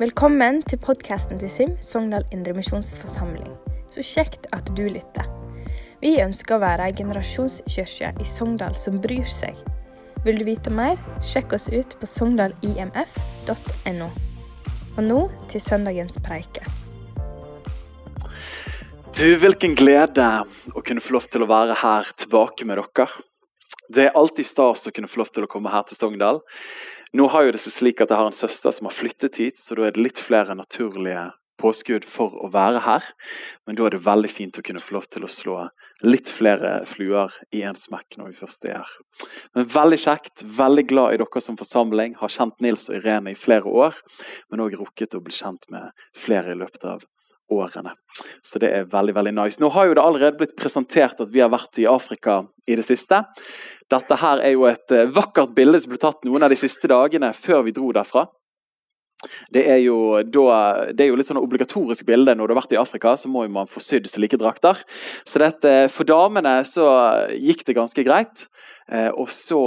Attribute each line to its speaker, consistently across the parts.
Speaker 1: Velkommen til podkasten til SIM, Sogndal Indremisjonsforsamling. Så kjekt at du lytter. Vi ønsker å være ei generasjonskirke i Sogndal som bryr seg. Vil du vite mer, sjekk oss ut på sogndalimf.no Og nå til søndagens preike.
Speaker 2: Du, Hvilken glede å kunne få lov til å være her tilbake med dere. Det er alltid stas å kunne få lov til å komme her til Sogndal. Nå har jo det seg slik at jeg har en søster som har flyttet hit, så da er det litt flere naturlige påskudd for å være her. Men da er det veldig fint å kunne få lov til å slå litt flere fluer i en smekk når vi først er her. Men Veldig kjekt, veldig glad i dere som forsamling. Har kjent Nils og Irene i flere år, men òg rukket å bli kjent med flere i løpet av årene. Så det er veldig veldig nice. Nå har jo det allerede blitt presentert at vi har vært i Afrika i det siste. Dette her er jo et eh, vakkert bilde som ble tatt noen av de siste dagene før vi dro derfra. Det er jo, da, det er jo litt sånn obligatorisk bilde når du har vært i Afrika. Så må man få sydd slike drakter. Så dette, for damene så gikk det ganske greit. Eh, og så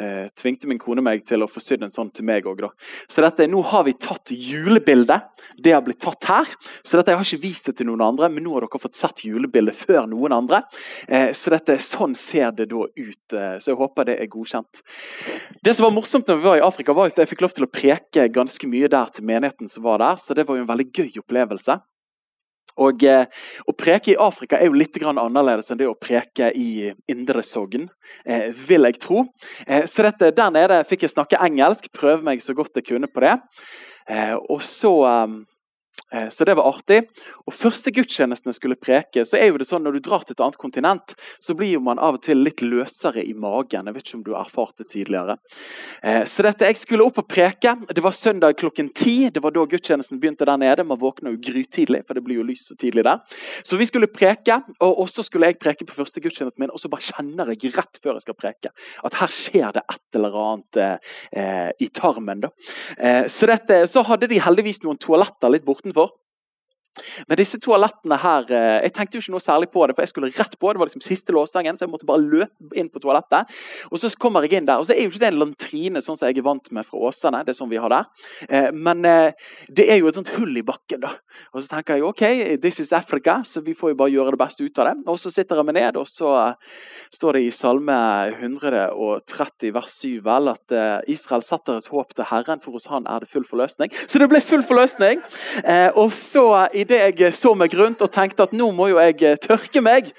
Speaker 2: eh, tvingte min kone meg til å få sydd en sånn til meg òg. Så dette, nå har vi tatt julebildet. Det har blitt tatt her. Så dette, Jeg har ikke vist det til noen andre, men nå har dere fått sett julebildet før noen andre. Eh, så dette, sånn ser det da ut. Eh, så jeg håper det er godkjent. Det som var morsomt når vi var i Afrika, var at jeg fikk lov til å preke ganske mye der til menigheten som var der. Så det var jo en veldig gøy opplevelse. Og eh, Å preke i Afrika er jo litt annerledes enn det å preke i Indre Sogn, eh, vil jeg tro. Eh, så dette, Der nede fikk jeg snakke engelsk, prøve meg så godt jeg kunne på det. Og så eh, Eh, så det var artig. Og Første gudstjenestene skulle preke, så er jo det sånn når du drar til et annet kontinent, så blir jo man av og til litt løsere i magen. Jeg vet ikke om du har erfart det tidligere. Eh, så dette, Jeg skulle opp og preke. Det var søndag klokken ti. Det var da gudstjenesten begynte der nede. Man våkner jo grytidlig, for det blir jo lys så tidlig der. Så vi skulle preke, og så skulle jeg preke på første gudstjenesten min, og så bare kjenner jeg rett før jeg skal preke at her skjer det et eller annet eh, i tarmen. da. Eh, så, dette, så hadde de heldigvis noen toaletter litt bortenfor men disse toalettene her eh, Jeg tenkte jo ikke noe særlig på det, for jeg skulle rett på. Det var liksom siste låssangen, så jeg måtte bare løpe inn på toalettet. Og så kommer jeg inn der, og så er jo ikke det en lantrine sånn som jeg er vant med fra Åsane. det er sånn vi har der. Eh, men eh, det er jo et sånt hull i bakken. da. Og så tenker jeg ok, this is Africa, så vi får jo bare gjøre det beste ut av det. Og så sitter jeg meg ned, og så står det i Salme 130 vers 7 vel, at Israel setter et håp til Herren, for hos Han er det full forløsning. Så det ble full forløsning. Og så idet jeg så meg rundt og tenkte at nå må jo jeg eh, tørke meg,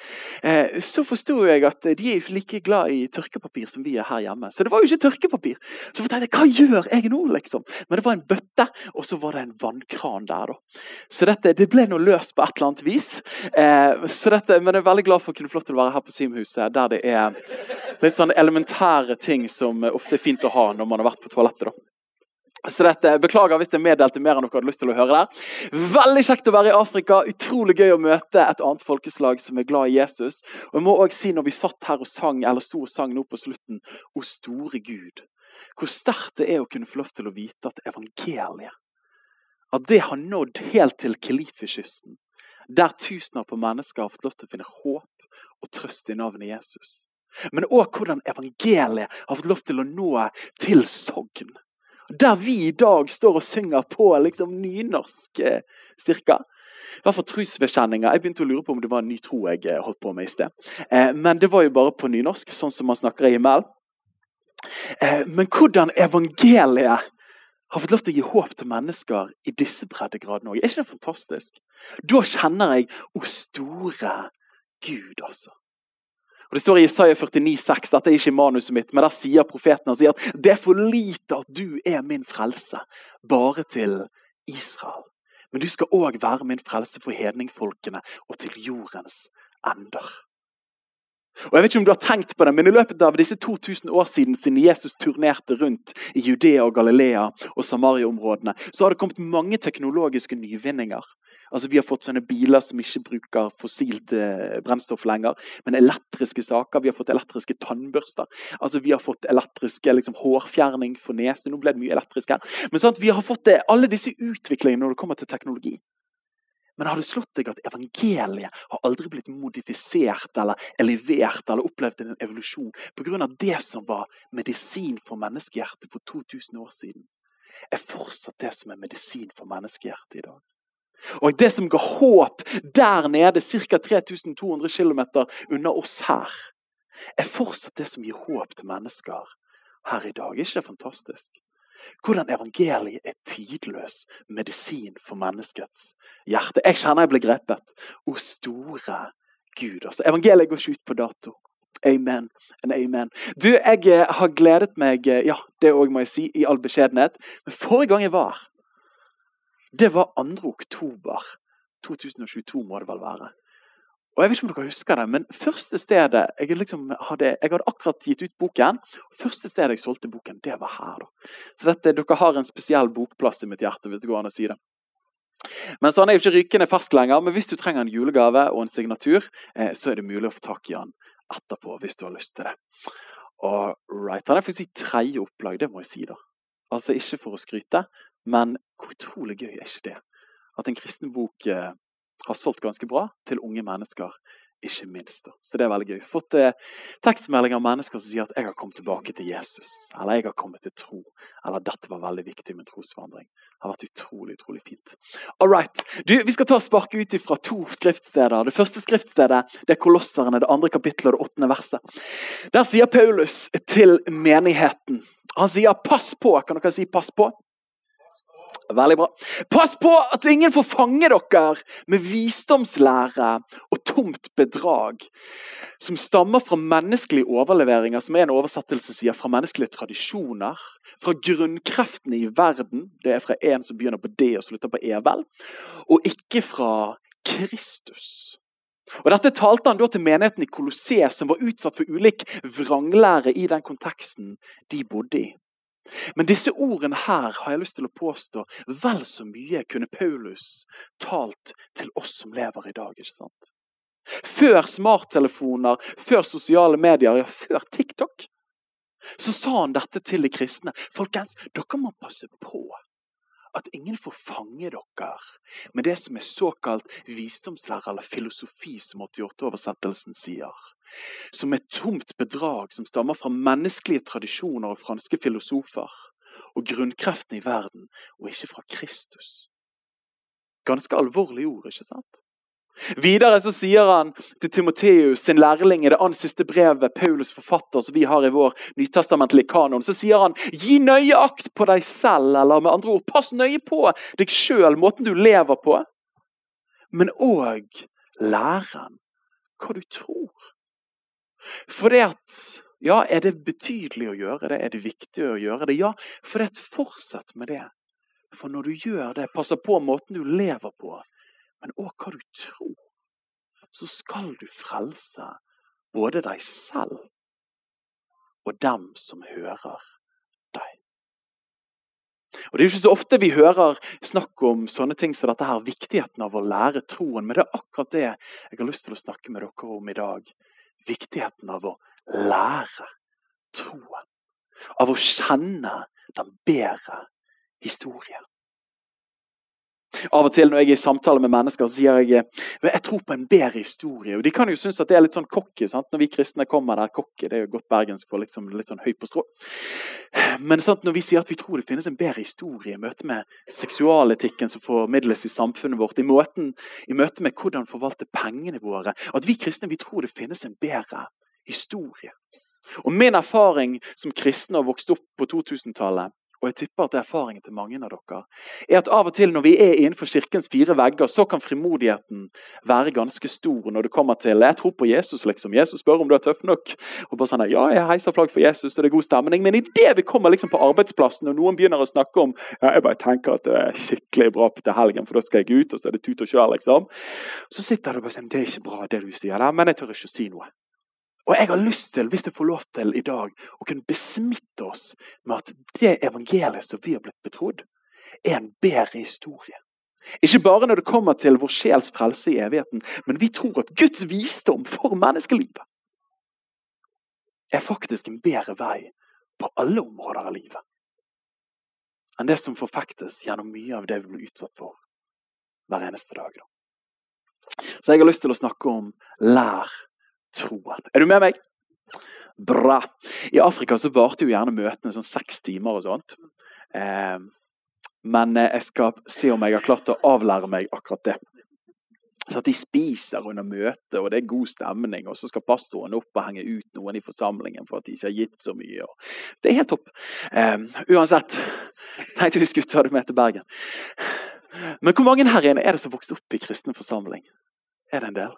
Speaker 2: eh, så forsto jeg at de er like glad i tørkepapir som vi er her hjemme. Så det var jo ikke tørkepapir. Så tenkte jeg hva gjør jeg nå, liksom? Men det var en bøtte, og så var det en vannkran der. da. Så dette, det ble nå løst på et eller annet vis. Eh, dette, men jeg er veldig glad for å kunne få lov til å være her på Simhuset, der det er litt sånn elementære ting som ofte er fint å ha når man har vært på toalettet. da. Så dette, Beklager hvis jeg meddelte mer enn dere hadde lyst til å høre. der. Veldig kjekt å være i Afrika. Utrolig gøy å møte et annet folkeslag som er glad i Jesus. Og jeg må også si, når vi satt her og sang, eller sto og sang nå på slutten, O store Gud, hvor sterkt det er å kunne få lov til å vite at evangeliet at det har nådd helt til Kelifikysten, der tusener på mennesker har fått lov til å finne håp og trøst i navnet Jesus. Men òg hvordan evangeliet har fått lov til å nå til Sogn. Der vi i dag står og synger på liksom nynorsk eh, cirka. I hvert fall trosbekjenninga. Jeg begynte å lure på om det var en ny tro jeg eh, holdt på med i sted. Eh, men det var jo bare på nynorsk, sånn som man snakker i himmelen. Men hvordan evangeliet har fått lov til å gi håp til mennesker i disse breddegradene òg. Er ikke det fantastisk? Da kjenner jeg å store Gud, altså. Og Det står i Isaiah 49, 49,6, dette er ikke manuset mitt, men der sier profeten sier at det er for lite at du er min frelse, bare til Israel. Men du skal òg være min frelse for hedningfolkene og til jordens ender. Og jeg vet ikke om du har tenkt på det, men I løpet av disse 2000 år siden siden Jesus turnerte rundt i Judea og Galilea og Samaria-områdene, så har det kommet mange teknologiske nyvinninger. Altså, Vi har fått sånne biler som ikke bruker fossilt eh, brennstoff lenger, men elektriske saker. Vi har fått elektriske tannbørster. Altså, Vi har fått elektriske liksom, hårfjerning for nese. Nå ble det mye elektrisk her. Men sant, vi har fått det, alle disse utviklingene når det kommer til teknologi. Men har det slått deg at evangeliet har aldri blitt modifisert eller elevert eller opplevd en evolusjon pga. det som var medisin for menneskehjertet for 2000 år siden? er fortsatt det som er medisin for menneskehjertet i dag. Og det som ga håp der nede, ca. 3200 km unna oss her, er fortsatt det som gir håp til mennesker her i dag. Er ikke det fantastisk? Hvordan evangeliet er tidløs medisin for menneskets hjerte. Jeg kjenner jeg blir grepet. O store Gud. Altså, evangeliet går ikke ut på dato. Amen and amen. Du, Jeg eh, har gledet meg eh, ja, det òg må jeg si, i all beskjedenhet. Men forrige gang jeg var det var 2. oktober 2022, må det vel være. Og Jeg vet ikke om dere husker det, men første stedet jeg, liksom hadde, jeg hadde akkurat gitt ut boken. Første stedet jeg solgte boken, det var her. da. Så dette, dere har en spesiell bokplass i mitt hjerte, hvis det går an å si det. Men så Han er jo ikke rykende fersk lenger, men hvis du trenger en julegave og en signatur, eh, så er det mulig å få tak i han etterpå hvis du har lyst til det. Og right, Han er faktisk i tredje opplag, det må jeg si. da. Altså Ikke for å skryte, men hvor utrolig gøy er ikke det? At en kristen bok eh, har solgt ganske bra til unge mennesker, ikke minst. Da. Så det er veldig gøy. Fått eh, tekstmeldinger av mennesker som sier at 'jeg har kommet tilbake til Jesus', eller 'jeg har kommet til tro', eller 'dette var veldig viktig med trosvandring'. Det har vært utrolig utrolig fint. All right. Du, Vi skal ta og sparke ut fra to skriftsteder. Det første skriftstedet det er Kolosserne, det andre kapittelet og det åttende verset. Der sier Paulus til menigheten Han sier 'pass på'. Kan dere si 'pass på'? Veldig bra. Pass på at ingen får fange dere med visdomslære og tomt bedrag, som stammer fra menneskelige overleveringer, som er en oversettelse sier, fra menneskelige tradisjoner, fra grunnkreftene i verden, det er fra en som begynner på D og slutter på evel, og ikke fra Kristus. Og Dette talte han da til menigheten i Kolosseum, som var utsatt for ulik vranglære i den konteksten de bodde i. Men disse ordene her har jeg lyst til å påstå vel så mye kunne Paulus talt til oss som lever i dag. ikke sant? Før smarttelefoner, før sosiale medier, ja, før TikTok, så sa han dette til de kristne. Folkens, dere må passe på at ingen får fange dere med det som er såkalt visdomslære eller filosofi, som 88-oversettelsen sier som et tomt bedrag som stammer fra menneskelige tradisjoner og franske filosofer og grunnkreftene i verden, og ikke fra Kristus. Ganske alvorlige ord, ikke sant? Videre så sier han til Timoteus, sin lærling i det annet siste brevet Paulus forfatter som vi har i vår nytestamentlige kanon, så sier han gi nøye akt på deg selv, eller med andre ord, pass nøye på deg sjøl, måten du lever på, men òg læren, hva du tror. For det at Ja, er det betydelig å gjøre det? Er det viktig å gjøre det? Ja, for det fortsett med det. For når du gjør det, passer på måten du lever på, men òg hva du tror, så skal du frelse både deg selv og dem som hører deg. Og Det er jo ikke så ofte vi hører snakk om sånne ting som dette her, viktigheten av å lære troen, men det er akkurat det jeg har lyst til å snakke med dere om i dag viktigheten av å lære troen. Av å kjenne den bedre historien. Av og til når jeg er i samtale med mennesker, så sier jeg jeg tror på en bedre historie. Og De kan jo synes at det er litt sånn cocky når vi kristne kommer der. cocky, Det er jo godt bergensk for liksom, litt sånn høy på strå. Men sant, når vi sier at vi tror det finnes en bedre historie i møte med seksualetikken som formidles i samfunnet vårt, i, måten, i møte med hvordan forvalte pengene våre At vi kristne vi tror det finnes en bedre historie. Og Min erfaring som kristen og vokst opp på 2000-tallet og jeg tipper at er erfaringen til mange av dere, er at av og til når vi er innenfor kirkens fire vegger, så kan frimodigheten være ganske stor når det kommer til Jeg tror på Jesus, liksom. Jesus spør om du er tøff nok. Og bare sånn, ja, jeg heiser flagg for Jesus, og det er god stemning. Men idet vi kommer liksom på arbeidsplassen, og noen begynner å snakke om ja, jeg bare tenker at det er skikkelig bra til helgen, for da skal jeg ut, og så er det tut og kjør, liksom. Så sitter du bare sånn Det er ikke bra, det du sier der, men jeg tør ikke å si noe. Og jeg har lyst til, hvis jeg får lov til i dag, å kunne besmitte oss med at det evangeliet som vi har blitt betrodd, er en bedre historie. Ikke bare når det kommer til vår sjels frelse i evigheten, men vi tror at Guds visdom for menneskelivet er faktisk en bedre vei på alle områder av livet enn det som forfektes gjennom mye av det vi blir utsatt for hver eneste dag. Så jeg har lyst til å snakke om lær troen. Er du med meg? Bra. I Afrika så varte jo gjerne møtene sånn seks timer og sånt. Eh, Men jeg skal se om jeg har klart å avlære meg akkurat det. Så at de spiser under møtet, og det er god stemning. Og så skal pastoren opp og henge ut noen i forsamlingen for at de ikke har gitt så mye. det er helt topp. Um, uansett, så tenkte vi skulle ta det med til Bergen. Men hvor mange her inne er det som vokste opp i kristen forsamling? Er det en del?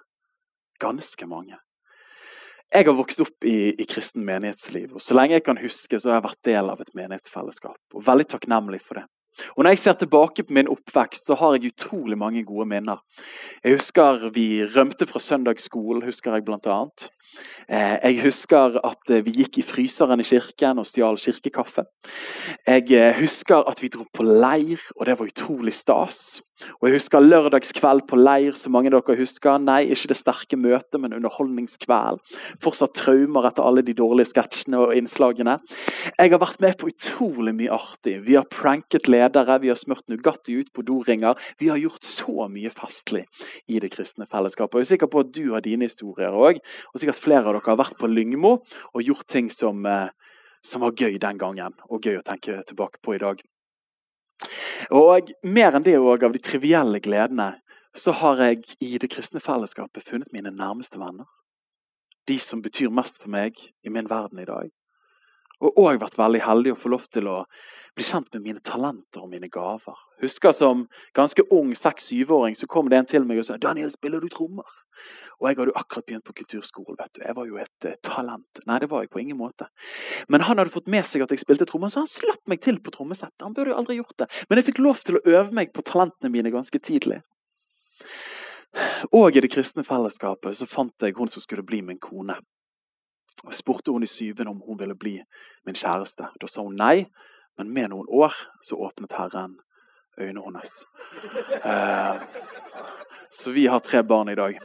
Speaker 2: Ganske mange. Jeg har vokst opp i, i kristen menighetsliv. og Så lenge jeg kan huske, så har jeg vært del av et menighetsfellesskap. Og veldig takknemlig for det. Og Når jeg ser tilbake på min oppvekst, så har jeg utrolig mange gode minner. Jeg husker vi rømte fra søndagsskolen, husker jeg annet. Eh, jeg husker at eh, vi gikk i fryseren i kirken og stjal kirkekaffe. Jeg eh, husker at vi dro på leir, og det var utrolig stas. Og jeg husker lørdagskveld på leir, som mange av dere husker. Nei, ikke det sterke møtet, men underholdningskveld. Fortsatt traumer etter alle de dårlige sketsjene og innslagene. Jeg har vært med på utrolig mye artig. Vi har pranket ledere, vi har smurt Nugatti ut på doringer. Vi har gjort så mye festlig i det kristne fellesskapet. Jeg er sikker på at du har dine historier òg. Og sikkert flere av dere har vært på Lyngmo og gjort ting som, eh, som var gøy den gangen, og gøy å tenke tilbake på i dag. Og mer enn det òg, av de trivielle gledene, så har jeg i det kristne fellesskapet funnet mine nærmeste venner. De som betyr mest for meg i min verden i dag. Og òg vært veldig heldig å få lov til å bli kjent med mine talenter og mine gaver. Husker Som ganske ung seks-syvåring så kom det en til meg og sa 'Daniel, spiller du trommer?' Og jeg hadde jo akkurat begynt på kulturskole. vet du. Jeg var jo et uh, talent. Nei, det var jeg på ingen måte. Men han hadde fått med seg at jeg spilte trommer, så han slapp meg til på trommesettet. Han burde jo aldri gjort det. Men jeg fikk lov til å øve meg på talentene mine ganske tidlig. Og i det kristne fellesskapet så fant jeg hun som skulle bli min kone. Jeg spurte hun i syvende om hun ville bli min kjæreste. Da sa hun nei, men med noen år så åpnet Herren øynene hennes. Eh, så vi har tre barn i dag.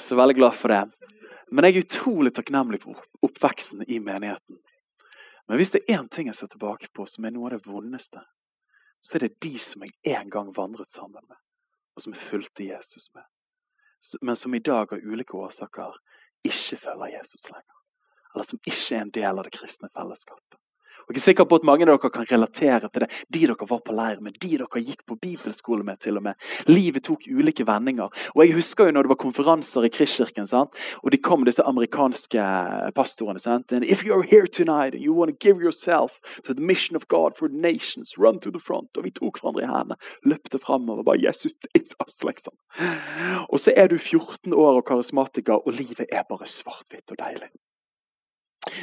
Speaker 2: Så veldig glad for det. Men jeg er utrolig takknemlig for oppveksten i menigheten. Men hvis det er én ting jeg ser tilbake på som er noe av det vondeste, så er det de som jeg en gang vandret sammen med, og som fulgte Jesus med. Men som i dag av ulike årsaker ikke følger Jesus lenger. Eller som ikke er en del av det kristne fellesskapet. Og jeg er sikker på at mange av dere kan relatere til det. De dere var på leir med, de dere gikk på bibelskole med. til og med. Livet tok ulike vendinger. Og Jeg husker jo når det var konferanser i Kristkirken, sant? og de kom disse amerikanske pastorene. sant? And if you're here tonight and you want to give yourself to the mission of God for the nations, run to the front. Og vi tok hverandre i hendene, løpte framover. bare, Jesus, it's us, liksom. Og så er du 14 år og karismatiker, og livet er bare svart-hvitt og deilig.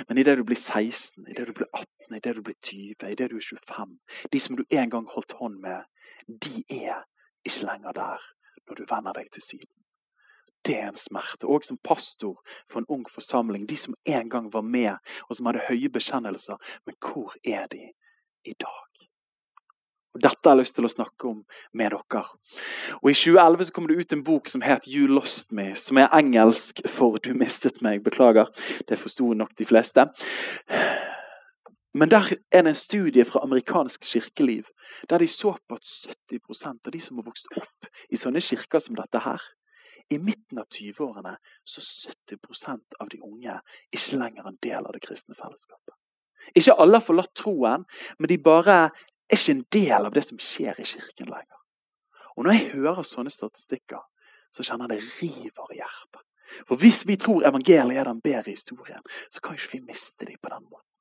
Speaker 2: Men idet du blir 16, idet du blir 18, idet du blir 20, idet du er 25 De som du en gang holdt hånd med, de er ikke lenger der når du vender deg til siden. Det er en smerte. Og som pastor for en ung forsamling, de som en gang var med, og som hadde høye bekjennelser, men hvor er de i dag? Og Dette har jeg lyst til å snakke om med dere. Og I 2011 så kom det ut en bok som het 'You Lost Me', som er engelsk for 'Du mistet meg'. Beklager. Det forsto nok de fleste. Men der er det en studie fra amerikansk kirkeliv der de så på at 70% av de som har vokst opp i sånne kirker som dette her, i midten av 20-årene så 70% av de unge ikke lenger en del av det kristne fellesskapet. Ikke alle har forlatt troen, men de bare er ikke en del av det som skjer i kirken lenger. Og Når jeg hører sånne statistikker, så kjenner jeg det river i hjertet. For hvis vi tror evangeliet er den bedre historien, så kan ikke vi miste dem på den måten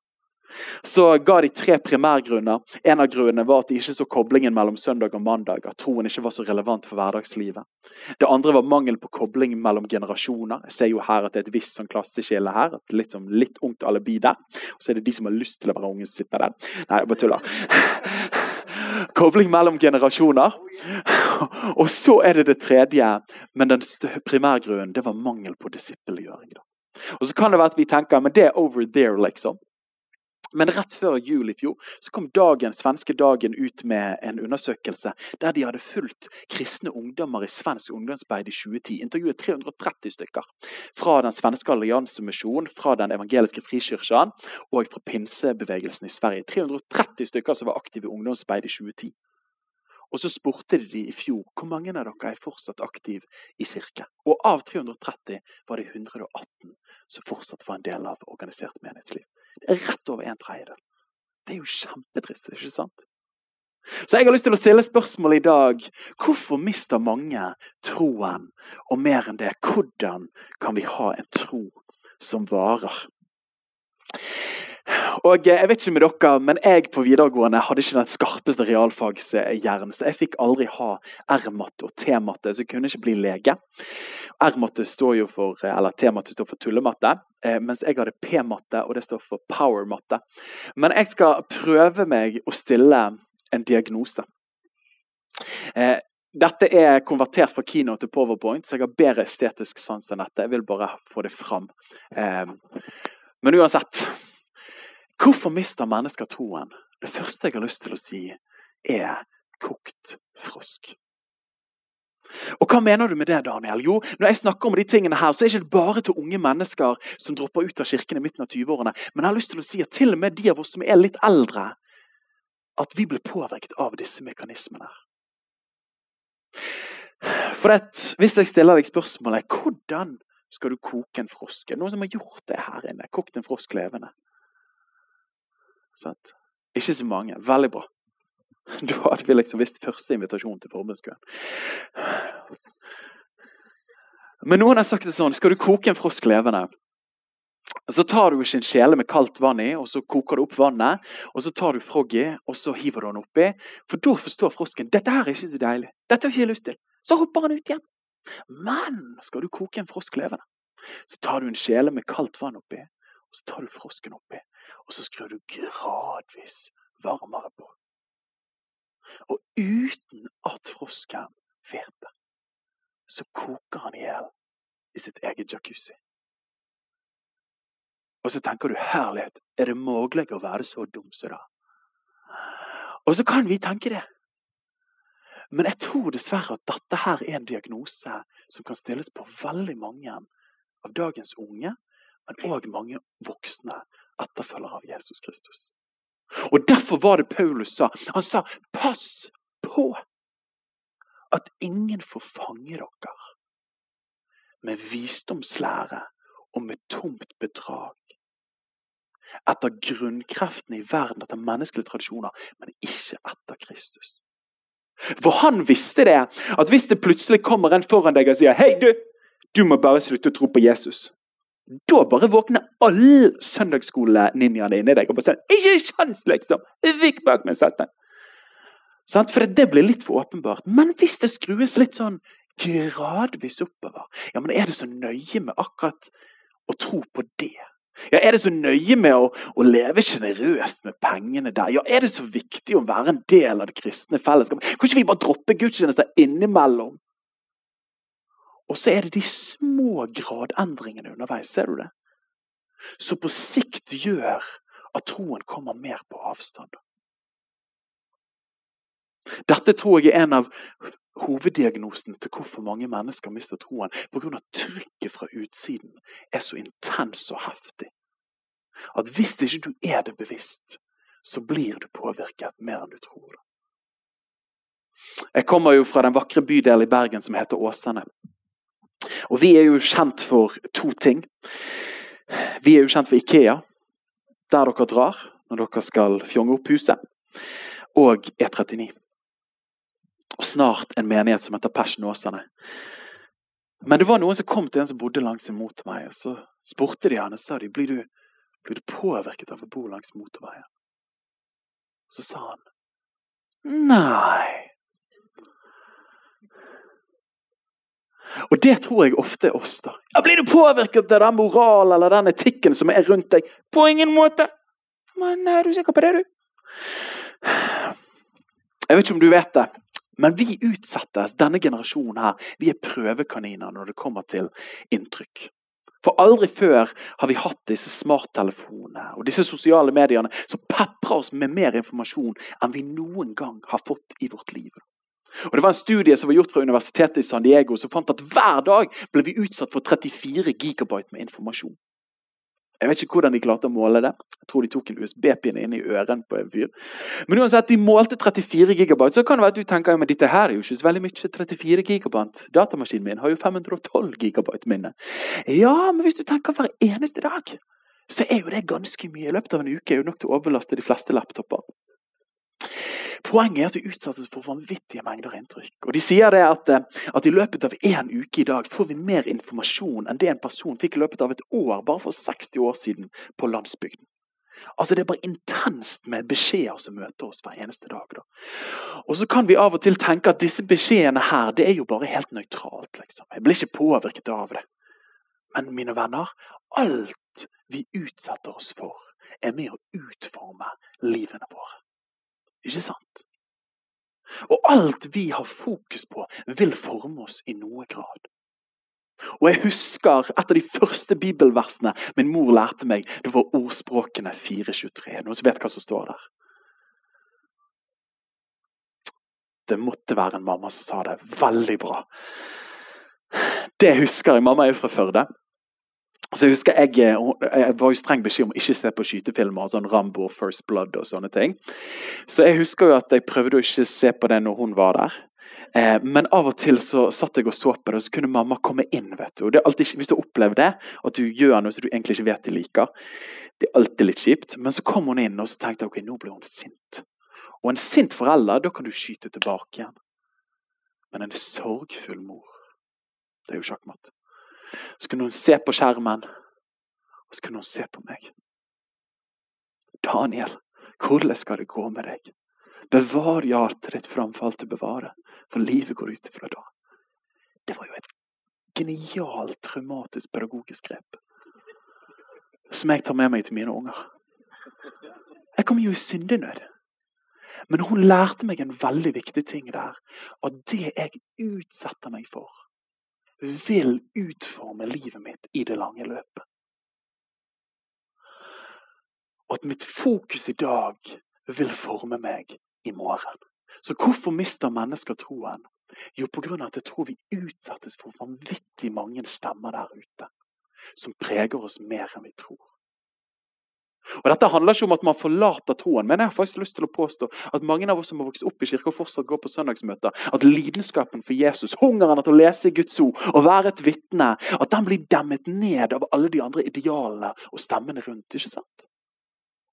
Speaker 2: så ga de tre primærgrunner. En av grunnene var at de ikke så koblingen mellom søndag og mandag. At troen ikke var så relevant for hverdagslivet. Det andre var mangel på kobling mellom generasjoner. Jeg ser jo her at det er et visst sånn klasseskille her. at Litt, sånn, litt ungt alibi der. Og så er det de som har lyst til å være unge, som sitter der. Nei, jeg bare tuller. Kobling mellom generasjoner. Og så er det det tredje, men den primærgrunnen det var mangel på disippelgjøring. Og så kan det være at vi tenker men det er over there, liksom. Men rett før jul i fjor så kom dagen, svenske Dagen ut med en undersøkelse der de hadde fulgt kristne ungdommer i svensk ungdomsarbeid i 2010. Intervjuet 330 stykker fra den svenske alliansemisjonen, fra den evangeliske frikirken og fra pinsebevegelsen i Sverige. 330 stykker som var aktive i ungdomsarbeid i 2010. Og så spurte de i fjor hvor mange av dere er fortsatt aktive i kirke. Og av 330 var det 118 som fortsatt var en del av organisert menighetsliv. Rett over en tredjedel. Det er jo kjempetrist, ikke sant? Så jeg har lyst til å stille spørsmålet i dag. Hvorfor mister mange troen? Og mer enn det, hvordan kan vi ha en tro som varer? Og Jeg vet ikke med dere, men jeg på videregående hadde ikke den skarpeste realfagshjernen. Så jeg fikk aldri ha R-matte og T-matte, så jeg kunne ikke bli lege. R-matte står jo for, eller T-matte står for tullematte, eh, mens jeg hadde P-matte, og det står for power-matte. Men jeg skal prøve meg å stille en diagnose. Eh, dette er konvertert fra kino til powerpoint, så jeg har bedre estetisk sans enn dette. Jeg vil bare få det fram. Eh, men uansett Hvorfor mister mennesker troen? Det første jeg har lyst til å si, er kokt frosk. Og Hva mener du med det, Daniel? Jo, Når jeg snakker om de tingene her, så er det ikke bare til unge mennesker som dropper ut av kirken i midten av 20-årene. Men jeg har lyst til å si at til og med de av oss som er litt eldre, at vi blir påvirket av disse mekanismene. For det, Hvis jeg stiller deg spørsmålet hvordan skal du koke en frosk? Noen som har gjort det her inne? Kokt en frosk levende? Sant? Ikke så mange. Veldig bra. Da hadde vi liksom visst første invitasjon til forbundskøen. Men noen har sagt det sånn Skal du koke en frosk levende, så tar du ikke en kjele med kaldt vann i, og så koker du opp vannet. Og så tar du Froggy, og så hiver du den oppi. For da forstår frosken dette her er ikke så deilig. Dette har jeg ikke lyst til. Så hopper han ut igjen. Men skal du koke en frosk levende, så tar du en kjele med kaldt vann oppi, og så tar du frosken oppi. Og så skrur du gradvis varmere på. Og uten at frosken vet det, så koker han i hjel i sitt eget jacuzzi. Og så tenker du herlighet, er det mulig å være så dum som det? Og så kan vi tenke det. Men jeg tror dessverre at dette her er en diagnose som kan stilles på veldig mange av dagens unge, men òg mange voksne etterfølger av Jesus Kristus. Og Derfor var det Paulus sa. Han sa 'pass på at ingen får fange dere med visdomslære og med tomt bedrag' etter grunnkreftene i verden, etter menneskelige tradisjoner, men ikke etter Kristus. For han visste det, at hvis det plutselig kommer en foran deg og sier 'Hei, du, du må bare slutte å tro på Jesus', da bare våkner alle søndagsskoleninjaene inni deg og bare sier 'Ikke kjans, liksom! Vik bak meg, Satan!' For det blir litt for åpenbart. Men hvis det skrues litt sånn gradvis oppover, ja, men er det så nøye med akkurat å tro på det? Ja, Er det så nøye med å, å leve sjenerøst med pengene der? Ja, Er det så viktig å være en del av det kristne fellesskapet? Kan ikke vi bare droppe gudstjenester innimellom? Og så er det de små gradendringene underveis. Ser du det? Som på sikt gjør at troen kommer mer på avstand. Dette tror jeg er en av hoveddiagnosen til hvorfor mange mennesker mister troen. Pga. trykket fra utsiden er så intens og heftig. At hvis ikke du er det bevisst, så blir du påvirket mer enn du tror. Jeg kommer jo fra den vakre bydelen i Bergen som heter Åsane. Og vi er jo kjent for to ting. Vi er jo kjent for Ikea, der dere drar når dere skal fjonge opp huset, og E39. Og snart en menighet som heter Persen Åsane. Men det var noen som kom til en som bodde langs en motorvei. og Så spurte de henne, sa de, blir du, blir du påvirket av å bo langs motorveien. Så sa han nei. Og det tror jeg ofte er oss. da. Ja, Blir du påvirket av den moralen eller den etikken som er rundt deg? På ingen måte. Men er du sikker på det, du? Jeg vet ikke om du vet det, men vi utsettes, denne generasjonen her, vi er prøvekaniner når det kommer til inntrykk. For aldri før har vi hatt disse smarttelefonene og disse sosiale mediene som peprer oss med mer informasjon enn vi noen gang har fått i vårt liv. Og det var En studie som var gjort fra universitetet i San Diego som fant at hver dag ble vi utsatt for 34 gigabyte med informasjon. Jeg vet ikke hvordan de klarte å måle det. Jeg tror de tok en USB-pinne inn i øren på en fyr. Men uansett, de målte 34 gigabyte. Så kan det være at du tenker men dette her er jo ikke så veldig mye. 34 gigabyte. Datamaskinen min har jo 512 gigabyte minne. Ja, men hvis du tenker hver eneste dag, så er jo det ganske mye. I løpet av en uke er jo nok til å overbelaste de fleste laptoper. Poenget er at vi utsettes for vanvittige mengder inntrykk. Og De sier det at, eh, at i løpet av én uke i dag får vi mer informasjon enn det en person fikk i løpet av et år bare for 60 år siden på landsbygden. Altså Det er bare intenst med beskjeder som møter oss hver eneste dag. Da. Og så kan vi av og til tenke at disse beskjedene her, det er jo bare helt nøytralt. Liksom. Jeg blir ikke påvirket av det. Men mine venner, alt vi utsetter oss for, er med å utforme livene våre. Ikke sant? Og alt vi har fokus på, vil forme oss i noe grad. Og jeg husker et av de første bibelversene min mor lærte meg. Det var ordspråkene 423. Noen som vet hva som står der? Det måtte være en mamma som sa det. Veldig bra. Det husker jeg. Mamma er jo fra Førde. Så Jeg husker jeg, jeg var jo streng beskjed om å ikke se på skytefilmer, sånn Rambo, First Blood og sånne ting. Så jeg husker jo at jeg prøvde å ikke se på det når hun var der. Eh, men av og til så satt jeg og så på det, og så kunne mamma komme inn. vet du. Alltid, Hvis du opplever det, at du gjør noe som du egentlig ikke vet de liker, det er alltid litt kjipt. Men så kom hun inn og så tenkte jeg, ok, nå blir hun sint. Og en sint forelder, da kan du skyte tilbake igjen. Men en sorgfull mor, det er jo sjakkmatt. Så kunne hun se på skjermen, og så kunne hun se på meg. Daniel, hvordan skal det gå med deg? Bevar hjertet ditt framfor til bevare, for livet går ut ifra da. Det var jo et genialt traumatisk pedagogisk grep som jeg tar med meg til mine unger. Jeg kom jo i syndenød. Men hun lærte meg en veldig viktig ting der. At det jeg utsetter meg for, vil utforme livet mitt i det lange løpet. Og at mitt fokus i dag vil forme meg i morgen. Så hvorfor mister mennesker troen? Jo, på grunn av at jeg tror vi utsettes for vanvittig mange stemmer der ute som preger oss mer enn vi tror. Og Dette handler ikke om at man forlater troen, men jeg har faktisk lyst til å påstå at mange av oss som har vokst opp i kirke og fortsatt går på søndagsmøter, at lidenskapen for Jesus, hungeren etter å lese Guds ord og være et vitne, at den blir demmet ned av alle de andre idealene og stemmene rundt. ikke sant?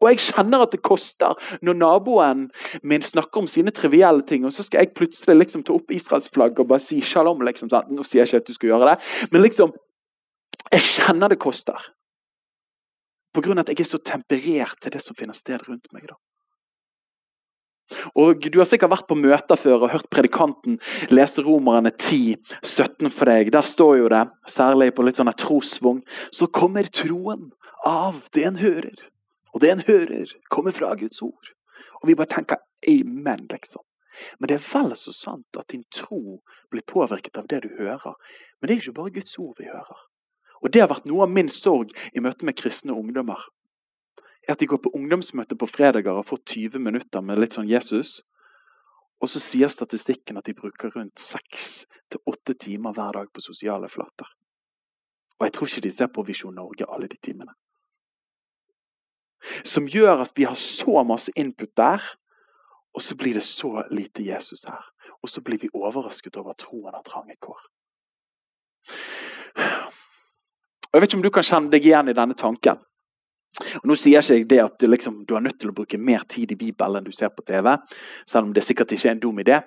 Speaker 2: Og jeg kjenner at det koster når naboen min snakker om sine trivielle ting, og så skal jeg plutselig liksom ta opp israelsflagget og bare si shalom. liksom, sant? Nå sier jeg ikke at du skal gjøre det, men liksom Jeg kjenner det koster. På grunn av at jeg er så temperert til det som finner sted rundt meg. da. Og Du har sikkert vært på møter før og hørt predikanten lese Romerne 10, 17 for deg. Der står jo det, særlig på litt sånn trosvogn, så kommer troen av det en hører. Og det en hører, kommer fra Guds ord. Og vi bare tenker amen, liksom. Men det er vel så sant at din tro blir påvirket av det du hører. Men det er ikke bare Guds ord vi hører. Og Det har vært noe av min sorg i møte med kristne ungdommer. At de går på ungdomsmøte på fredager og får 20 minutter med litt sånn Jesus. Og så sier statistikken at de bruker rundt 6-8 timer hver dag på sosiale flater. Og jeg tror ikke de ser på Visjon Norge alle de timene. Som gjør at vi har så masse input der, og så blir det så lite Jesus her. Og så blir vi overrasket over troen har trange kår. Og Jeg vet ikke om du kan kjenne deg igjen i denne tanken. Og Nå sier ikke jeg det at du, liksom, du er nødt til å bruke mer tid i Bibelen enn du ser på TV, selv om det sikkert ikke er en dum idé.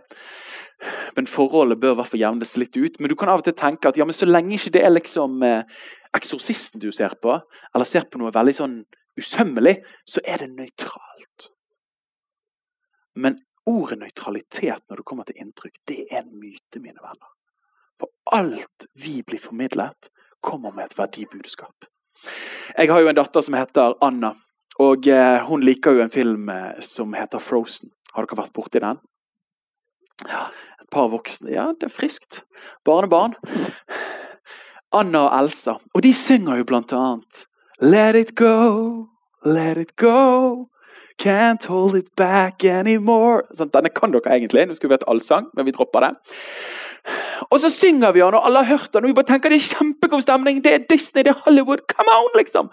Speaker 2: Men forholdet bør i hvert fall jevnes litt ut. Men du kan av og til tenke at ja, men så lenge ikke det er liksom eh, eksorsisten du ser på, eller ser på noe veldig sånn usømmelig, så er det nøytralt. Men ordet nøytralitet når det kommer til inntrykk, det er en myte, mine venner. For alt vi blir formidlet, kommer med et verdibudskap. Jeg har jo en datter som heter Anna. Og eh, hun liker jo en film eh, som heter Frozen. Har dere vært borti den? Ja, Et par voksne. Ja, det er friskt. Barnebarn. Anna og Elsa. Og de synger jo blant annet Let it go, let it go. Can't hold it back anymore. Sånn, denne kan dere egentlig. Nå skulle vi hatt allsang, men vi dropper det. Og så synger vi den, og alle har hørt den, og vi bare tenker det er kjempegod stemning. Det er Disney, det er Hollywood. Come on, liksom!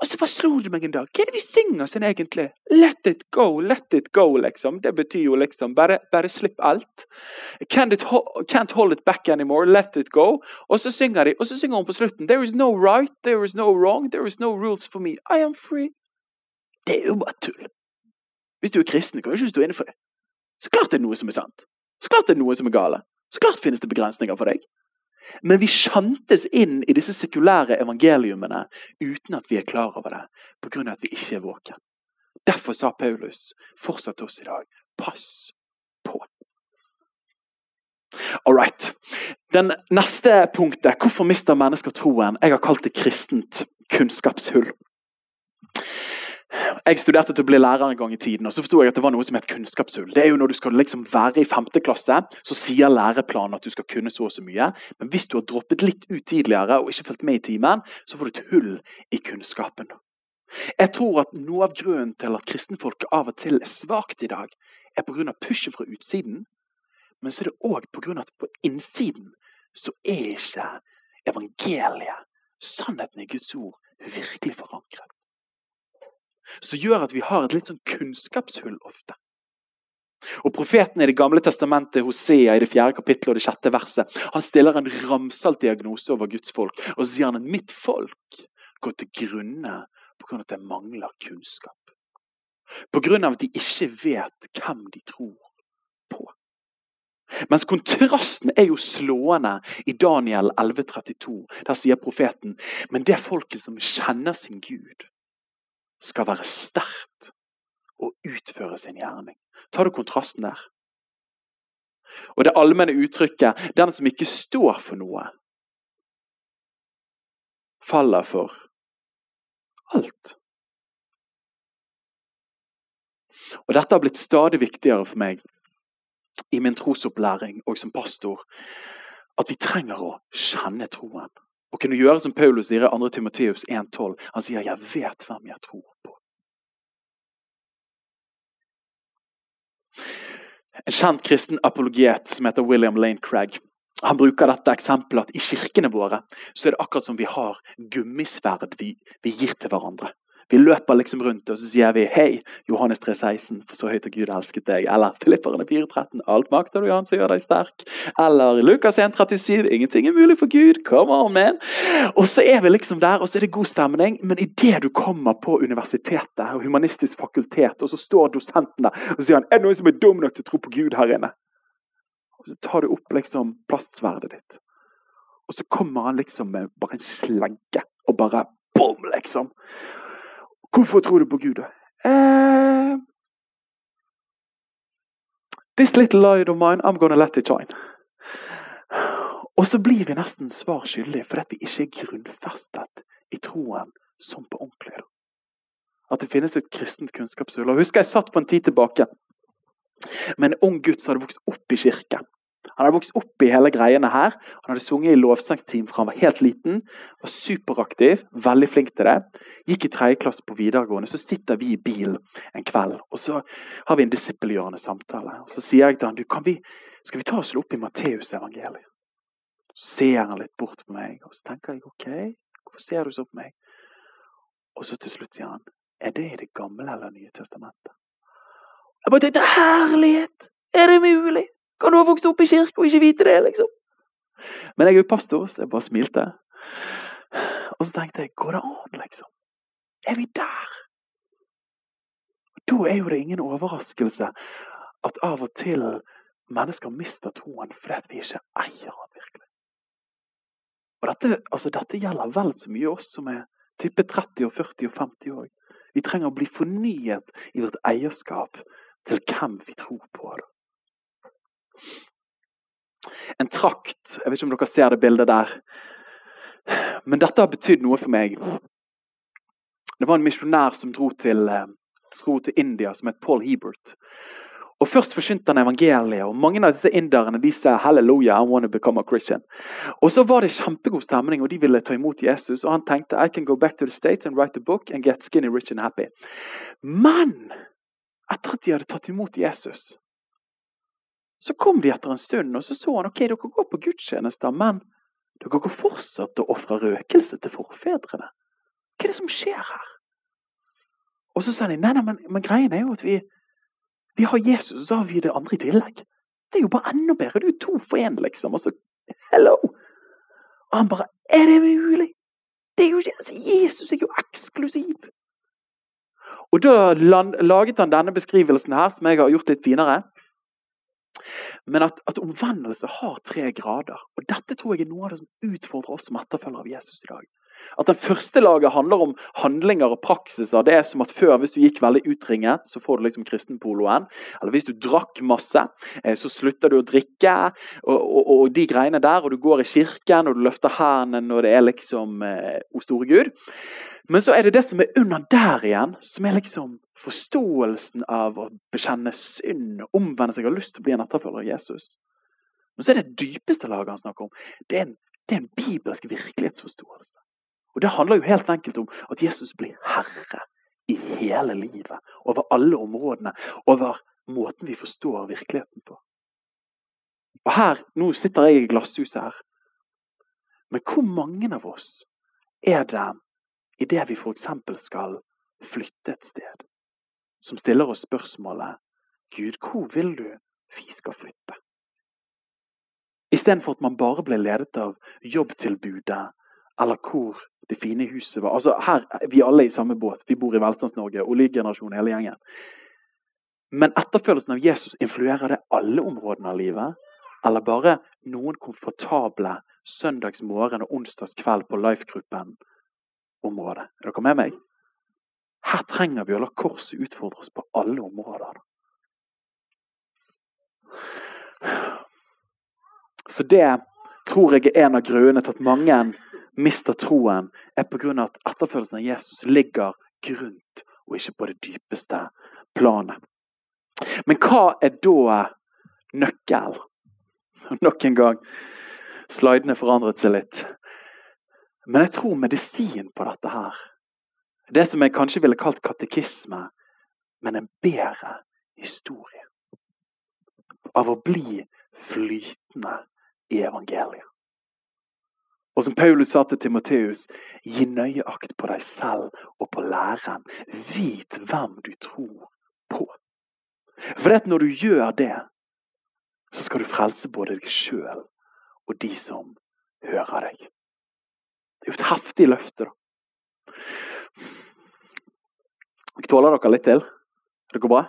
Speaker 2: Og så bare slo det meg en dag. Hva er det vi synger sånn egentlig? Let it go, let it go, liksom. Det betyr jo liksom bare, bare slipp alt. Can't, ho can't, hold it back anymore, let it go. Og så synger de, og så synger hun på slutten There is no right, there is no wrong, there is no rules for me. I am free. Det er jo bare tull. Hvis du er kristen, kan du ikke stå inne for det. Så klart det er noe som er sant. Så klart det er noe som er gale. Så klart finnes det begrensninger for deg. Men vi sjantes inn i disse sekulære evangeliumene uten at vi er klar over det, pga. at vi ikke er våken. Derfor sa Paulus fortsatt oss i dag pass på. All right. Den neste punktet, hvorfor mister mennesker troen? Jeg har kalt det kristent kunnskapshull. Jeg studerte til å bli lærer en gang i tiden, og så forsto jeg at det var noe som het kunnskapshull. Det er jo Når du skal liksom være i femte klasse, så sier læreplanen at du skal kunne så og så mye. Men hvis du har droppet litt ut tidligere og ikke fulgt med i timen, så får du et hull i kunnskapen. Jeg tror at noe av grunnen til at kristenfolket av og til er svakt i dag, er pga. pushet fra utsiden, men så er det òg pga. at på innsiden så er ikke evangeliet, sannheten i Guds ord, virkelig forankret som gjør at vi har et litt sånn kunnskapshull ofte. Og Profeten i Det gamle testamentet, Hosea i det fjerde kapittelet og det sjette verset, han stiller en ramsalt diagnose over Guds folk. Og så sier han at mitt folk går til grunne pga. at det mangler kunnskap. Pga. at de ikke vet hvem de tror på. Mens kontrasten er jo slående i Daniel 11,32. Der sier profeten men det folket som kjenner sin Gud, skal være sterkt og utføre sin gjerning. Tar du kontrasten der? Og det allmenne uttrykket 'den som ikke står for noe', faller for alt. Og Dette har blitt stadig viktigere for meg i min trosopplæring og som pastor. At vi trenger å kjenne troen. Og kunne gjøre som Paulus sier i 2. Timoteus 1,12. Han sier 'jeg vet hvem jeg tror på'. En kjent kristen apologiet som heter William Lane Craig, han bruker dette eksempelet at i kirkene våre så er det akkurat som vi har gummisverd vi, vi gir til hverandre. Vi løper liksom rundt og så sier vi hei, Johannes 3, 16, for så høyt har Gud elsket deg. Eller Filipperne 13, alt makter du, Han som gjør deg sterk. Eller Lukas 1, 37, ingenting er mulig for Gud. Come on, man. Og så er vi liksom der, og så er det god stemning. Men idet du kommer på universitetet og humanistisk fakultet, og så står dosenten der og sier han, er det noen som er dum nok til å tro på Gud her inne? Og så tar du opp liksom plastsverdet ditt. Og så kommer han liksom med bare en slenke og bare bom, liksom. Hvorfor tror du på Gud, da? Uh, this little light of mine, I'm gonna let it shine. Og så blir vi nesten svar skyldige, for vi ikke er grunnfestet i troen som på ordentlig. At det finnes et kristent kunnskapshull. Og husker Jeg satt for en tid tilbake med en ung gutt som hadde vokst opp i kirken. Han hadde vokst opp i hele greiene her. Han hadde sunget i lovsangsteam fra han var helt liten. Var superaktiv, veldig flink til det. Gikk i tredje klasse på videregående. Så sitter vi i bilen en kveld og så har vi en disippelgjørende samtale. Og Så sier jeg til han, du, vi, skal vi ta oss opp i Matteusevangeliet? Så ser han litt bort på meg, og så tenker jeg OK, hvorfor ser du så på meg? Og så til slutt sier han, er det i Det gamle eller Nye testamentet? Jeg bare tenkte herlighet! Er det mulig? Kan du ha vokst opp i kirke og ikke vite det, liksom? Men jeg er jo pastor, så jeg bare smilte. Og så tenkte jeg, går det an, liksom? Er vi der? Da er jo det ingen overraskelse at av og til mennesker mister troen fordi vi ikke eier den virkelig. Og dette, altså, dette gjelder vel så mye oss som er tippet 30 og 40 og 50 år. Vi trenger å bli fornyet i vårt eierskap til hvem vi tror på. Det. En trakt. Jeg vet ikke om dere ser det bildet der. Men dette har betydd noe for meg. Det var en misjonær som dro til, eh, dro til India, som het Paul Hebert. Og Først forkynte han evangeliet, og mange av disse inderne de sa «Hallelujah, I want to become a Christian. Og Så var det kjempegod stemning, og de ville ta imot Jesus. Og han tenkte I can go back to the States and write a book and get skinny, rich and happy. Men etter at de hadde tatt imot Jesus, så kom de etter en stund, og så så han ok, dere går på gudstjenester, men dere går fortsatt til å røkelse til forfedrene. Hva er det som skjer her? Og så sa de nei, nei, men, men greien er jo at vi, vi har Jesus, og så har vi det andre i tillegg. Det er jo bare enda bedre. Du er to for én, liksom. Og så hello! Og han bare Er det mulig? Det er jo ikke, altså, Jesus er jo eksklusiv. Og Da laget han denne beskrivelsen her, som jeg har gjort litt finere. Men at, at, omvendelse har tre grader. Og Dette tror jeg er noe av det som utfordrer oss som etterfølgere av Jesus i dag. At den første laget handler om handlinger og praksiser. Det er som at Før, hvis du gikk veldig utringet, så får du liksom kristenpoloen. Eller hvis du drakk masse, eh, så slutter du å drikke. Og, og, og, de greiene der, og du går i kirken og du løfter hendene når det er liksom eh, O store Gud. Men så er det det som er under der igjen, som er liksom forståelsen av å bekjenne synd, omvende seg og lyst til å bli en etterfølger av Jesus. Men så er det dypeste laget han snakker om. Det er en, det er en bibelsk virkelighetsforståelse. Og Det handler jo helt enkelt om at Jesus blir herre i hele livet. Over alle områdene. Over måten vi forstår virkeligheten på. Og her, Nå sitter jeg i glasshuset her. Men hvor mange av oss er det idet vi f.eks. skal flytte et sted, som stiller oss spørsmålet Gud, hvor vil du vi skal flytte? Istedenfor at man bare blir ledet av jobbtilbudet eller hvor det fine huset var. Altså her, Vi alle er i samme båt. Vi bor i Velstands-Norge. Oljegenerasjonen, hele gjengen. Men etterfølelsen av Jesus, influerer det alle områdene av livet? Eller bare noen komfortable søndagsmorgen og onsdagskveld på Life-gruppen-området? Er dere med meg? Her trenger vi å la korset utfordre oss på alle områder. Så det tror jeg er en av grunnene til at mange mister troen, er pga. at etterfølgelsen av Jesus ligger grunt og ikke på det dypeste planet. Men hva er da nøkkel? Nok en gang. Slidene forandret seg litt. Men jeg tror medisin på dette her, det som jeg kanskje ville kalt katekisme, men en bedre historie. Av å bli flytende i evangeliet. Og som Paulus sa til Timoteus, gi nøye akt på deg selv og på læreren. Vit hvem du tror på. For det at når du gjør det, så skal du frelse både deg sjøl og de som hører deg. Det er jo et heftig løfte, da. Jeg tåler dere litt til? Det går bra?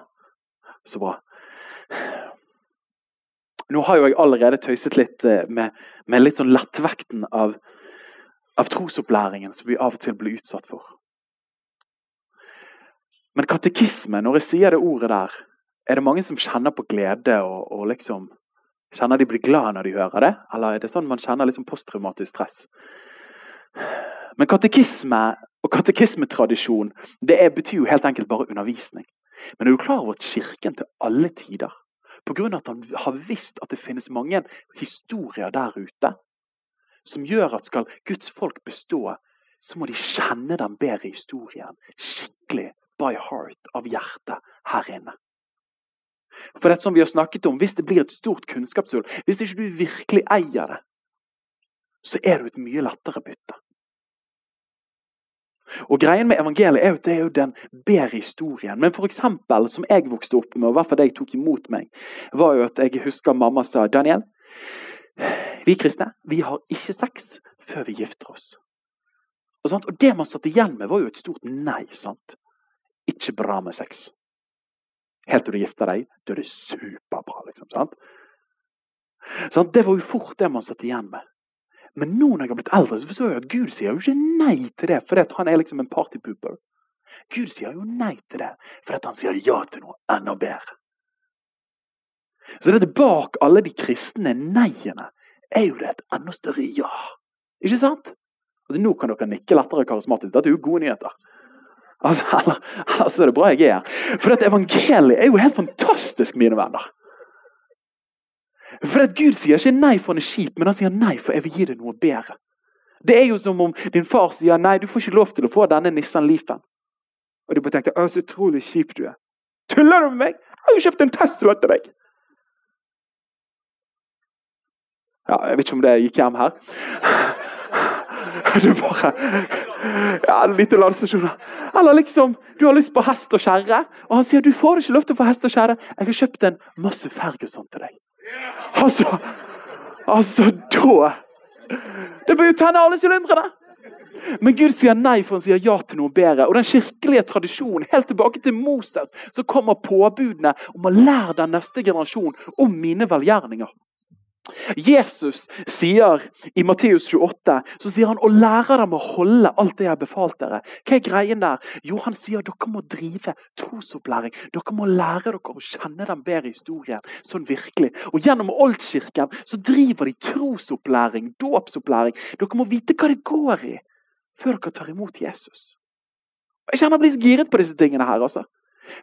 Speaker 2: Så bra. Nå har jo jeg allerede tøyset litt eh, med, med litt sånn lettvekten av, av trosopplæringen som vi av og til blir utsatt for. Men katekisme, når jeg sier det ordet der, er det mange som kjenner på glede og, og liksom Kjenner de blir glad når de hører det? Eller er det sånn man kjenner liksom posttraumatisk stress? Men katekisme og katekismetradisjon det er, betyr jo helt enkelt bare undervisning. Men er du klar over at Kirken til alle tider Pga. at han har visst at det finnes mange historier der ute som gjør at skal Guds folk bestå, så må de kjenne den bedre historien skikkelig by heart, av hjertet, her inne. For det som vi har snakket om, Hvis det blir et stort kunnskapshull, hvis ikke du virkelig eier det, så er du et mye lettere bytte. Og greien med evangeliet er jo at det er jo den bedre historien. Men for eksempel, som jeg vokste opp med, og i hvert fall det jeg tok imot meg, var jo at jeg husker mamma sa Daniel, vi kristne vi har ikke sex før vi gifter oss. Og, og det man satt igjen med, var jo et stort nei. sant? Ikke bra med sex. Helt til du gifter deg, da er det superbra. liksom, sant? Sånn, det var jo fort det man satt igjen med. Men nå når jeg har blitt eldre, så forstår jeg at Gud sier jo ikke nei til det fordi han er liksom en partypooper. Gud sier jo nei til det fordi han sier ja til noe enda bedre. Så det bak alle de kristne nei-ene er jo det et enda større ja. Ikke sant? Altså, nå kan dere nikke lettere karismatisk. Dette er jo gode nyheter. Altså, eller, altså, det er bra jeg er her. For dette evangeliet er jo helt fantastisk, mine venner. For at Gud sier ikke nei for han er kjip, men han sier nei for jeg vil gi deg noe bedre. Det er jo som om din far sier nei, du får ikke lov til å få denne Nissan Leafen. Og du bare tenker å, så utrolig kjip du er. Tuller du med meg? Jeg har jo kjøpt en Tesla til deg! Ja, jeg vet ikke om det gikk hjem her. Du bare Ja, lite landstasjon. Eller liksom, du har lyst på hest og kjerre, og han sier du får ikke lov til å få hest og kjerre. Jeg har kjøpt en masse Ferguson til deg. Altså Altså, da Det bør jo tenne alle sylindrene! Men Gud sier nei, for han sier ja til noe bedre. Og den kirkelige tradisjonen, helt tilbake til Moses, så kommer påbudene om å lære den neste generasjon om mine velgjerninger. Jesus sier i Matteus 28 så sier han, å lære dem å holde alt det jeg har befalt dere. Hva er greien der? Jo, Han sier dere må drive trosopplæring. Dere må lære dere å kjenne den bedre historien. sånn virkelig. Og Gjennom Oldkirken så driver de trosopplæring, dåpsopplæring. Dere må vite hva det går i før dere tar imot Jesus. Jeg kjenner jeg blir så giret på disse tingene her. altså.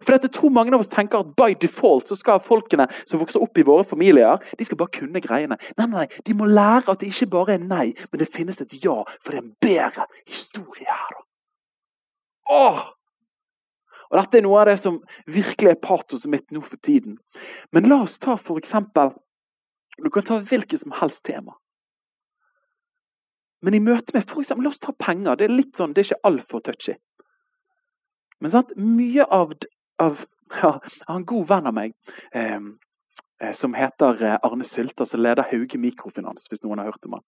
Speaker 2: For dette tror mange av oss tenker at by default så skal folkene som vokser opp i våre familier, de skal bare kunne greiene. Nei, nei, De må lære at det ikke bare er nei, men det finnes et ja. For det er en bedre historie her. Åh! Og Dette er noe av det som virkelig er patoset mitt nå for tiden. Men la oss ta for eksempel Du kan ta hvilket som helst tema. Men i møte med for eksempel, La oss ta penger. Det er litt sånn, det er ikke altfor touchy. Men sant? mye av, av ja, Jeg har en god venn av meg eh, som heter eh, Arne Sylter, som leder Hauge Mikrofinans. hvis noen har hørt om han.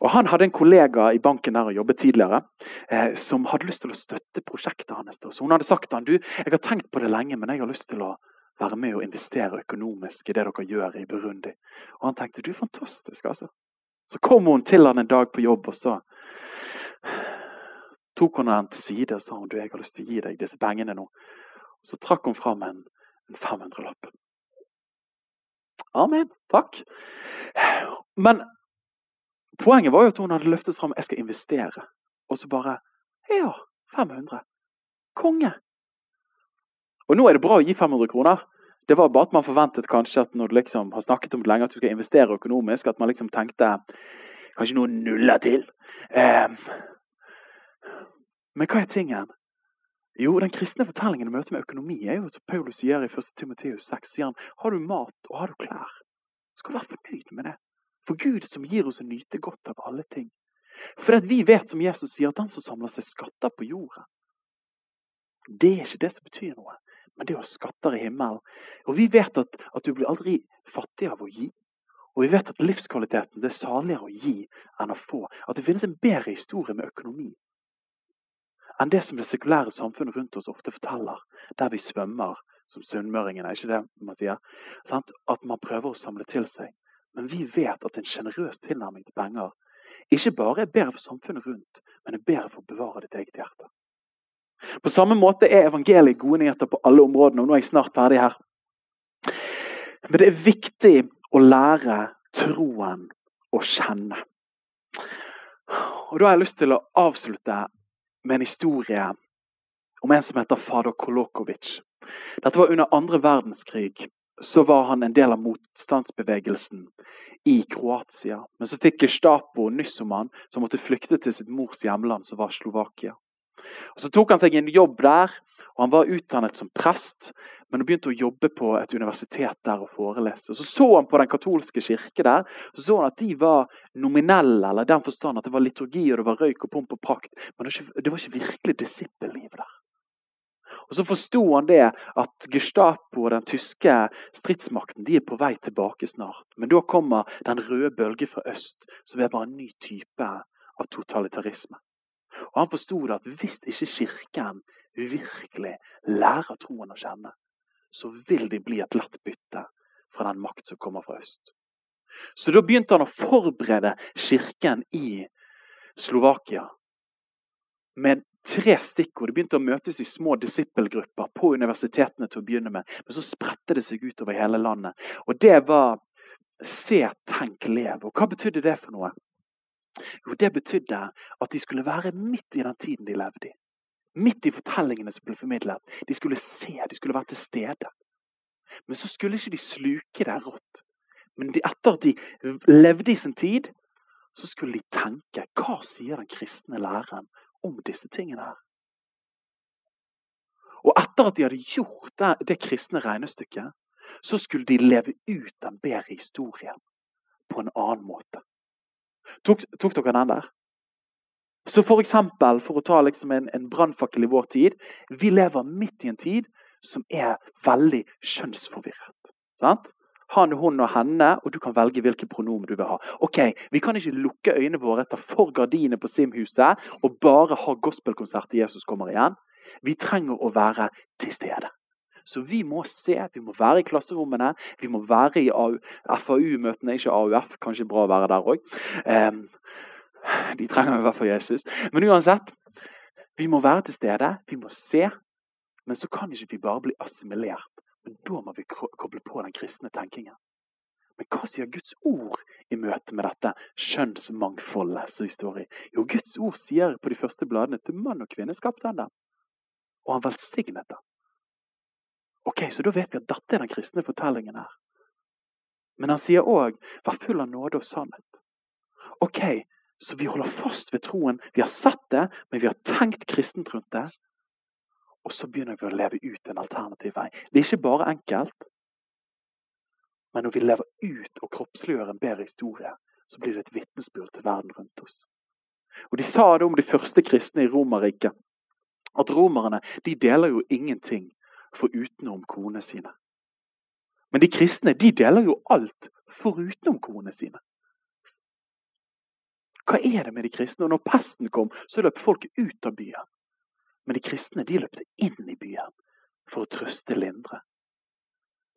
Speaker 2: Og Han hadde en kollega i banken der og jobbet tidligere, eh, som hadde lyst til å støtte prosjektet hans. Så Hun hadde sagt til han, du, jeg har tenkt på det lenge, men jeg har lyst til å være med og investere økonomisk i det dere gjør i Burundi. Og han tenkte du, er fantastisk, altså. Så kom hun til han en dag på jobb, og så tok hun han til side og sa hun, du, jeg har lyst til å gi deg disse pengene nå. Så trakk hun fram en, en 500-lapp. Amen. Takk. Men poenget var jo at hun hadde løftet fram jeg skal investere. Og så bare Ja, 500. Konge. Og nå er det bra å gi 500 kroner. Det var bare at man forventet kanskje at når du liksom har snakket om det lenge, at du skal investere økonomisk, at man liksom tenkte kanskje noen nuller til. Eh, men hva er tingen? Jo, den kristne fortellingen i møte med økonomi er jo som Paulus sier i 1. Timoteus 6. sier han, Har du mat og har du klær, skal du være fornøyd med det. For Gud som gir oss å nyte godt av alle ting. For at vi vet, som Jesus sier, at den som samler seg skatter på jorden, det er ikke det som betyr noe, men det er å skatter i himmelen. Og vi vet at, at du blir aldri fattig av å gi. Og vi vet at livskvaliteten det er saligere å gi enn å få. At det finnes en bedre historie med økonomi enn det som det sekulære samfunnet rundt oss ofte forteller, der vi svømmer som sunnmøringene. ikke det man sier? Sant? At man prøver å samle til seg. Men vi vet at en sjenerøs tilnærming til penger ikke bare er bedre for samfunnet rundt, men er bedre for å bevare ditt eget hjerte. På samme måte er evangeliet gode nyheter på alle områdene. og nå er jeg snart ferdig her. Men det er viktig å lære troen å kjenne. Og Da har jeg lyst til å avslutte med en historie om en som heter fader Kolokovic. Dette var under andre verdenskrig. Så var han en del av motstandsbevegelsen i Kroatia. Men så fikk Gestapo nyss om han, som måtte flykte til sitt mors hjemland, som var Slovakia. Og Så tok han seg en jobb der, og han var utdannet som prest men han begynte å jobbe på et universitet der og forelese. Så så han på den katolske kirke der, så så han at de var nominelle, eller i den forstand at det var liturgi og det var røyk og pomp og prakt. Men det var ikke virkelig disippelliv der. Og Så forsto han det at Gestapo og den tyske stridsmakten de er på vei tilbake snart. Men da kommer den røde bølge fra øst, som er bare en ny type av totalitarisme. Og Han forsto at hvis ikke Kirken virkelig lærer troen å kjenne, så vil de bli et lett bytte fra den makt som kommer fra øst. Så da begynte han å forberede kirken i Slovakia med tre stikkord. De begynte å møtes i små disippelgrupper på universitetene til å begynne med. Men så spredte det seg utover hele landet. Og det var se, tenk, lev. Og hva betydde det for noe? Jo, det betydde at de skulle være midt i den tiden de levde i. Midt i fortellingene som ble formidlet. De skulle se, de skulle være til stede. Men så skulle ikke de sluke det rått. Men de, etter at de levde i sin tid, så skulle de tenke hva sier den kristne læreren om disse tingene her? Og etter at de hadde gjort det, det kristne regnestykket, så skulle de leve ut den bedre historien på en annen måte. Tok, tok dere den der? Så for eksempel, for å ta liksom en, en brannfakkel i vår tid Vi lever midt i en tid som er veldig kjønnsforvirret. Sant? han, hun og henne, og du kan velge hvilke pronomen du vil ha. Ok, Vi kan ikke lukke øynene våre, etter for gardinene på Simhuset og bare ha gospelkonsert til Jesus kommer igjen. Vi trenger å være til stede. Så vi må se, vi må være i klasserommene, vi må være i FAU-møtene, ikke AUF. Kanskje bra å være der òg. De trenger i hvert fall Jesus. Men uansett, vi må være til stede, vi må se. Men så kan ikke vi bare bli assimilert. Men da må vi koble på den kristne tenkingen. Men hva sier Guds ord i møte med dette skjønnsmangfoldet som vi står i? Jo, Guds ord sier på de første bladene til mann og kvinne skapte han dem. Og han velsignet dem. Ok, Så da vet vi at dette er den kristne fortellingen her. Men han sier òg 'vær full av nåde og sannhet'. Ok, Så vi holder fast ved troen. Vi har sett det, men vi har tenkt kristent rundt det. Og så begynner vi å leve ut en alternativ vei. Det er ikke bare enkelt. Men når vi lever ut og kroppsliggjør en bedre historie, så blir det et vitnesbyrd til verden rundt oss. Og De sa det om de første kristne i Romerriket. At romerne de deler jo ingenting for utenom konene sine. Men de kristne de deler jo alt forutenom konene sine. Hva er det med de kristne? Og når pesten kom, så løp folk ut av byen. Men de kristne de løpte inn i byen for å trøste lindre.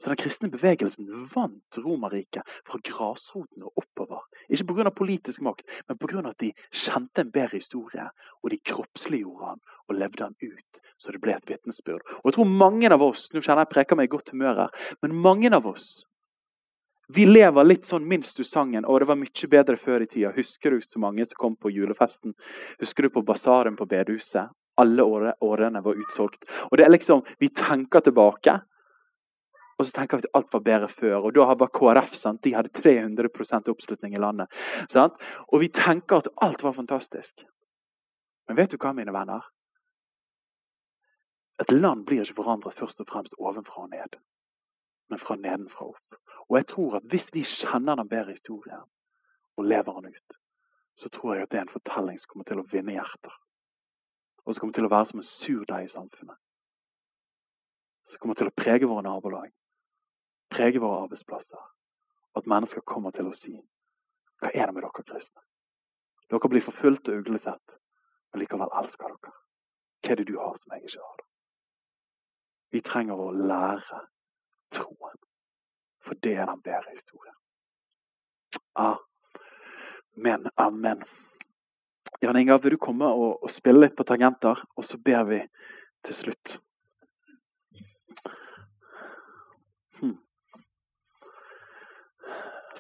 Speaker 2: Så den kristne bevegelsen vant Romerriket fra grasroten og oppover. Ikke pga. politisk makt, men pga. at de kjente en bedre historie. Og de kroppsliggjorde han og levde han ut, så det ble et vitnesbyrd. Og jeg tror mange av oss nå kjenner jeg preker meg i godt humør her, men mange av oss vi lever litt sånn minst du sangen. Og det var mye bedre før i tida. Husker du så mange som kom på julefesten? Husker du på basaren på bedehuset? Alle årene var utsolgt. Og det er liksom, Vi tenker tilbake, og så tenker vi at alt var bedre før. Og da var KrF sant? De hadde 300% oppslutning i landet. Sant? Og vi tenker at alt var fantastisk. Men vet du hva, mine venner? Et land blir ikke forandret først og fremst ovenfra og ned, men fra nedenfra opp. Og jeg tror at hvis vi kjenner den bedre historien og lever den ut, så tror jeg at det er en fortelling som kommer til å vinne hjerter. Og som kommer til å være som en surdeig i samfunnet. Som kommer til å prege våre nabolag prege våre arbeidsplasser. Og at mennesker kommer til å si Hva er det med dere kristne? Dere blir forfulgt og uglesett, men likevel elsker dere. Hva er det du har som jeg ikke har? Vi trenger å lære troen, for det er den bedre historien. Amen, amen. Jan Inga, vil du komme og, og spille litt på tangenter, og så ber vi til slutt.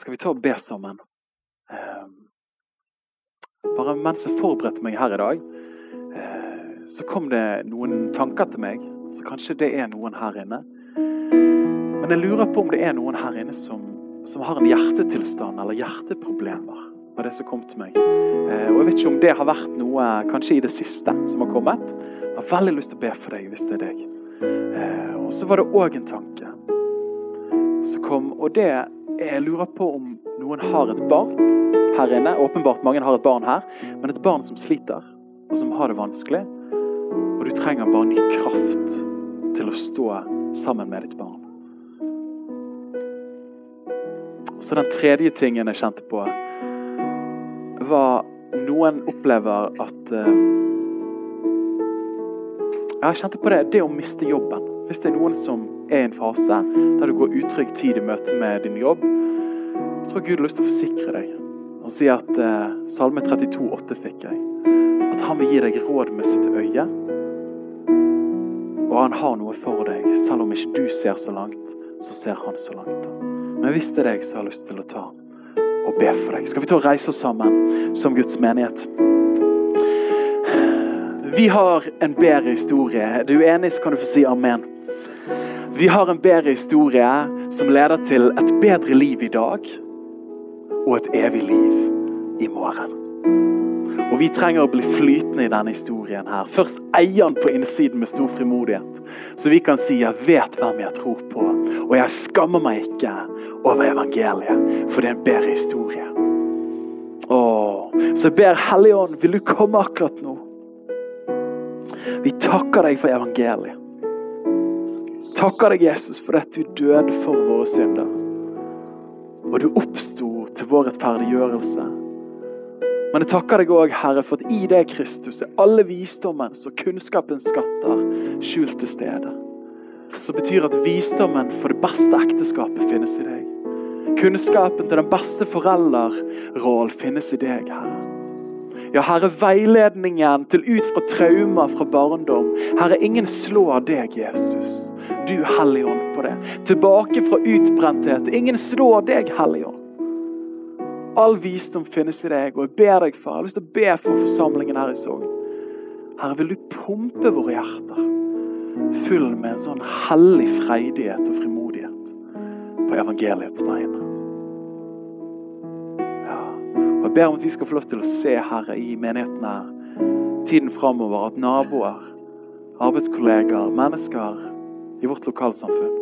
Speaker 2: skal vi ta og be sammen. Ehm, bare mens jeg forberedte meg her i dag, eh, så kom det noen tanker til meg. Så kanskje det er noen her inne. Men jeg lurer på om det er noen her inne som, som har en hjertetilstand eller hjerteproblemer. var det som kom til meg. Eh, og Jeg vet ikke om det har vært noe kanskje i det siste som har kommet. Jeg har veldig lyst til å be for deg hvis det er deg. Eh, og så var det òg en tanke som kom, og det jeg lurer på om noen har et barn her inne. Åpenbart mange har et barn her, men et barn som sliter, og som har det vanskelig. Og du trenger bare ny kraft til å stå sammen med ditt barn. Så den tredje tingen jeg kjente på, var noen opplever at uh, Jeg kjente på det, det å miste jobben. Hvis det er noen som er i en fase der du går utrygg tid i møte med din jobb, så har Gud lyst til å forsikre deg og si at uh, Salme 32, 8 fikk jeg. At han vil gi deg råd med sitt øye. Og han har noe for deg. Selv om ikke du ser så langt, så ser han så langt. Men hvis det er deg, så har lyst til å ta og be for deg. Skal vi ta og reise oss sammen som Guds menighet? Vi har en bedre historie. Er du enig, så kan du få si amen. Vi har en bedre historie som leder til et bedre liv i dag og et evig liv i morgen. Og Vi trenger å bli flytende i denne historien. her. Først eieren på innsiden med stor frimodighet. Så vi kan si 'jeg vet hvem jeg tror på', og jeg skammer meg ikke over evangeliet, for det er en bedre historie. Åh, så jeg ber Helligånd, vil du komme akkurat nå? Vi takker deg for evangeliet takker deg, Jesus, for at du døde for våre synder. og du oppsto til vår rettferdiggjørelse. Men jeg takker deg òg, Herre, for at i deg, Kristus, er alle visdommens og kunnskapens skatter skjult til stede. Som betyr at visdommen for det beste ekteskapet finnes i deg. Kunnskapen til den beste forelderrollen finnes i deg, Herre. Ja, Herre, veiledningen til ut fra traumer fra barndom. Herre, ingen slår deg, Jesus. Du, Helligånd, på det. Tilbake fra utbrenthet. Ingen slår deg, Helligånd. All visdom finnes i deg, og jeg ber deg, far. Jeg har lyst til å be for forsamlingen her i Sogn. Herre, vil du pumpe våre hjerter full med en sånn hellig freidighet og frimodighet på evangeliets vegne. Ja. Og Jeg ber om at vi skal få lov til å se, Herre, i menigheten her, tiden framover, at naboer, arbeidskollegaer, mennesker i vårt lokalsamfunn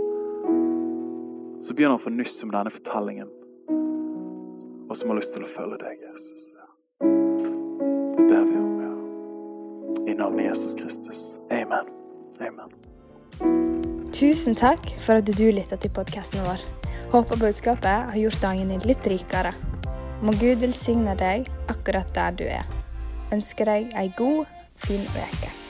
Speaker 2: så begynner å få nyss om denne fortellingen og som har lyst til å følge deg, Jesus. Det ber vi om, ja. I navnet Jesus Kristus. Amen. Amen.
Speaker 1: Tusen takk for at du lytta til podkasten vår. Håper budskapet har gjort dagen din litt rikere. Må Gud velsigne deg akkurat der du er. Ønsker deg ei god, fin uke.